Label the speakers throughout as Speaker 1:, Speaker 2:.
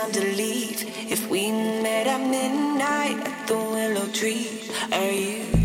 Speaker 1: Time to leave. If we met at midnight at the willow tree, are you,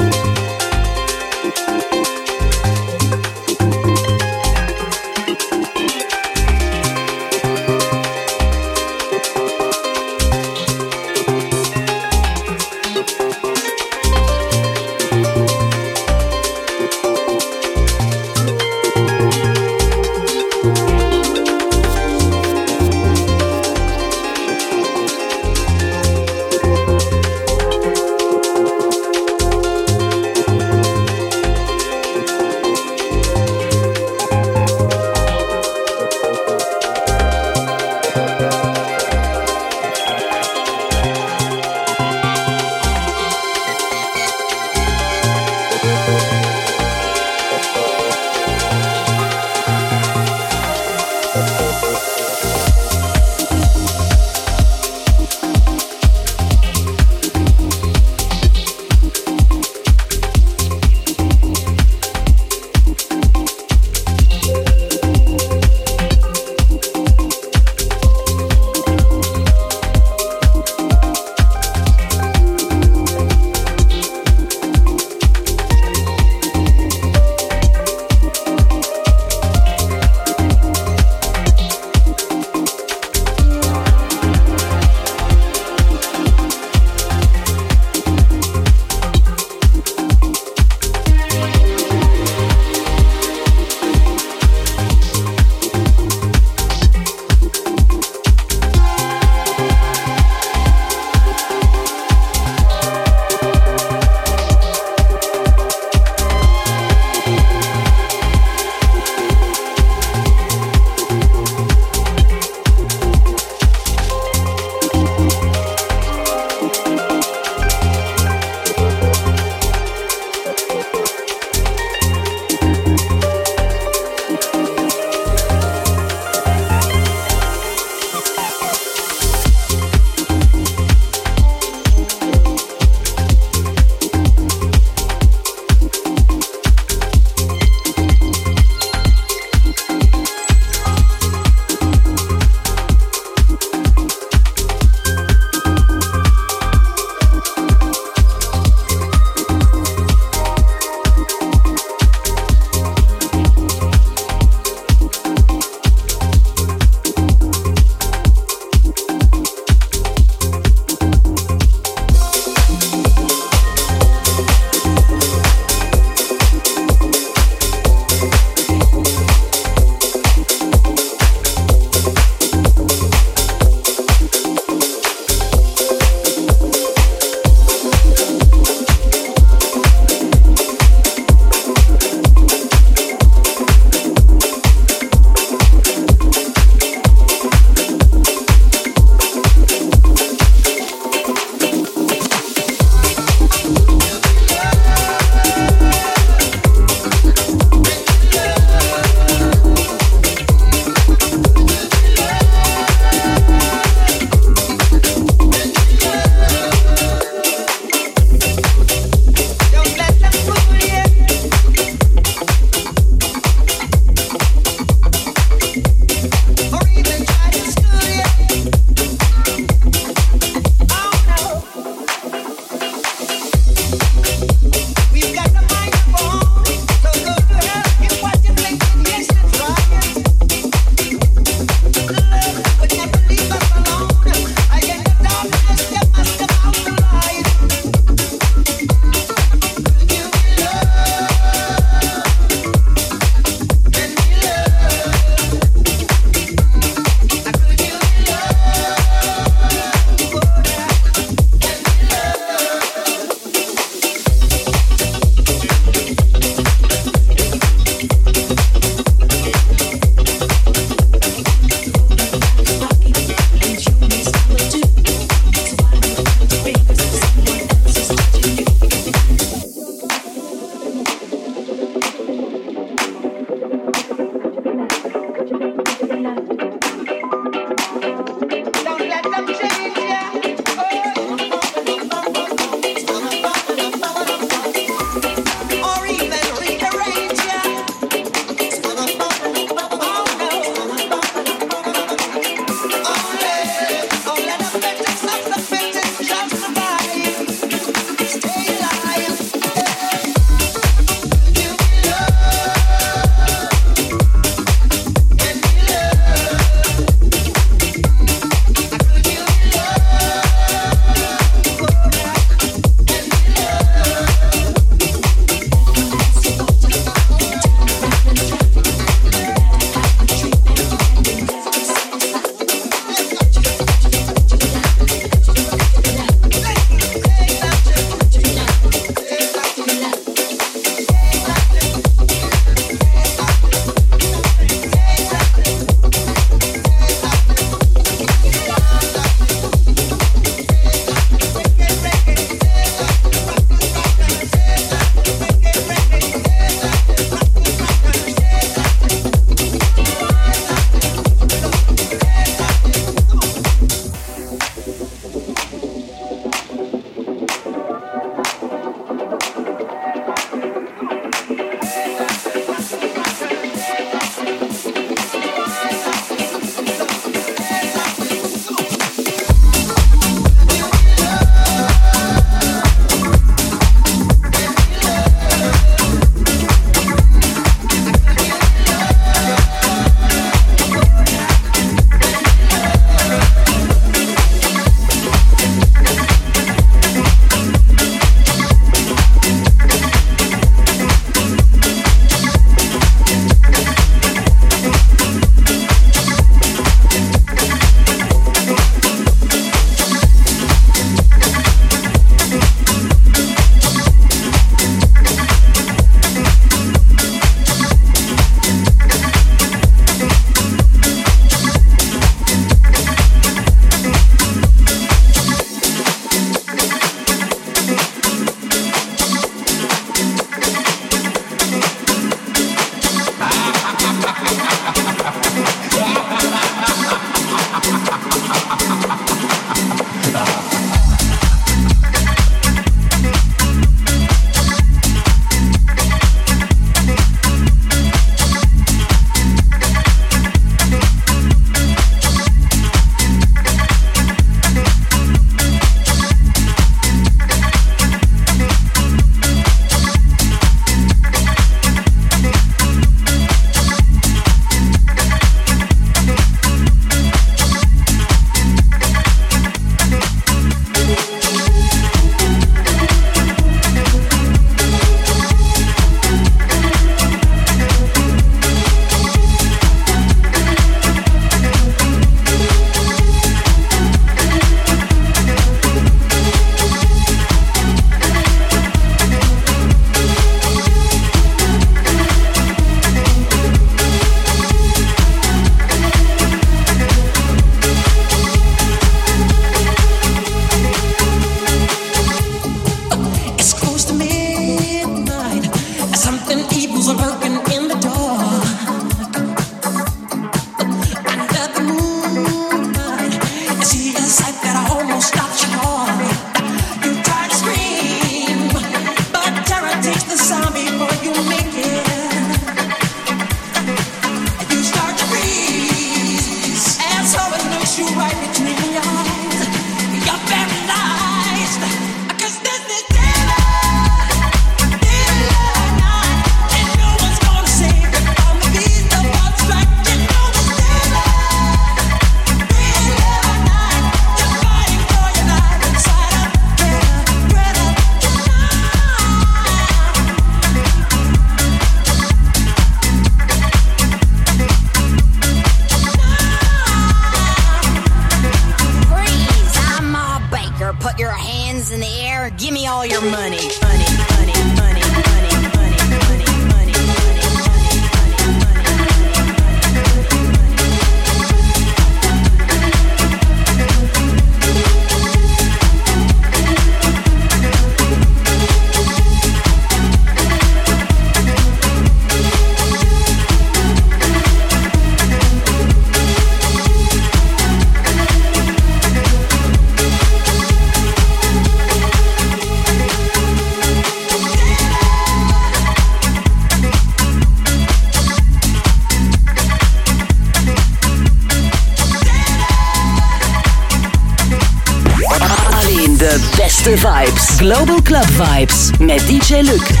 Speaker 2: Global Club Vibes met DJ Luke.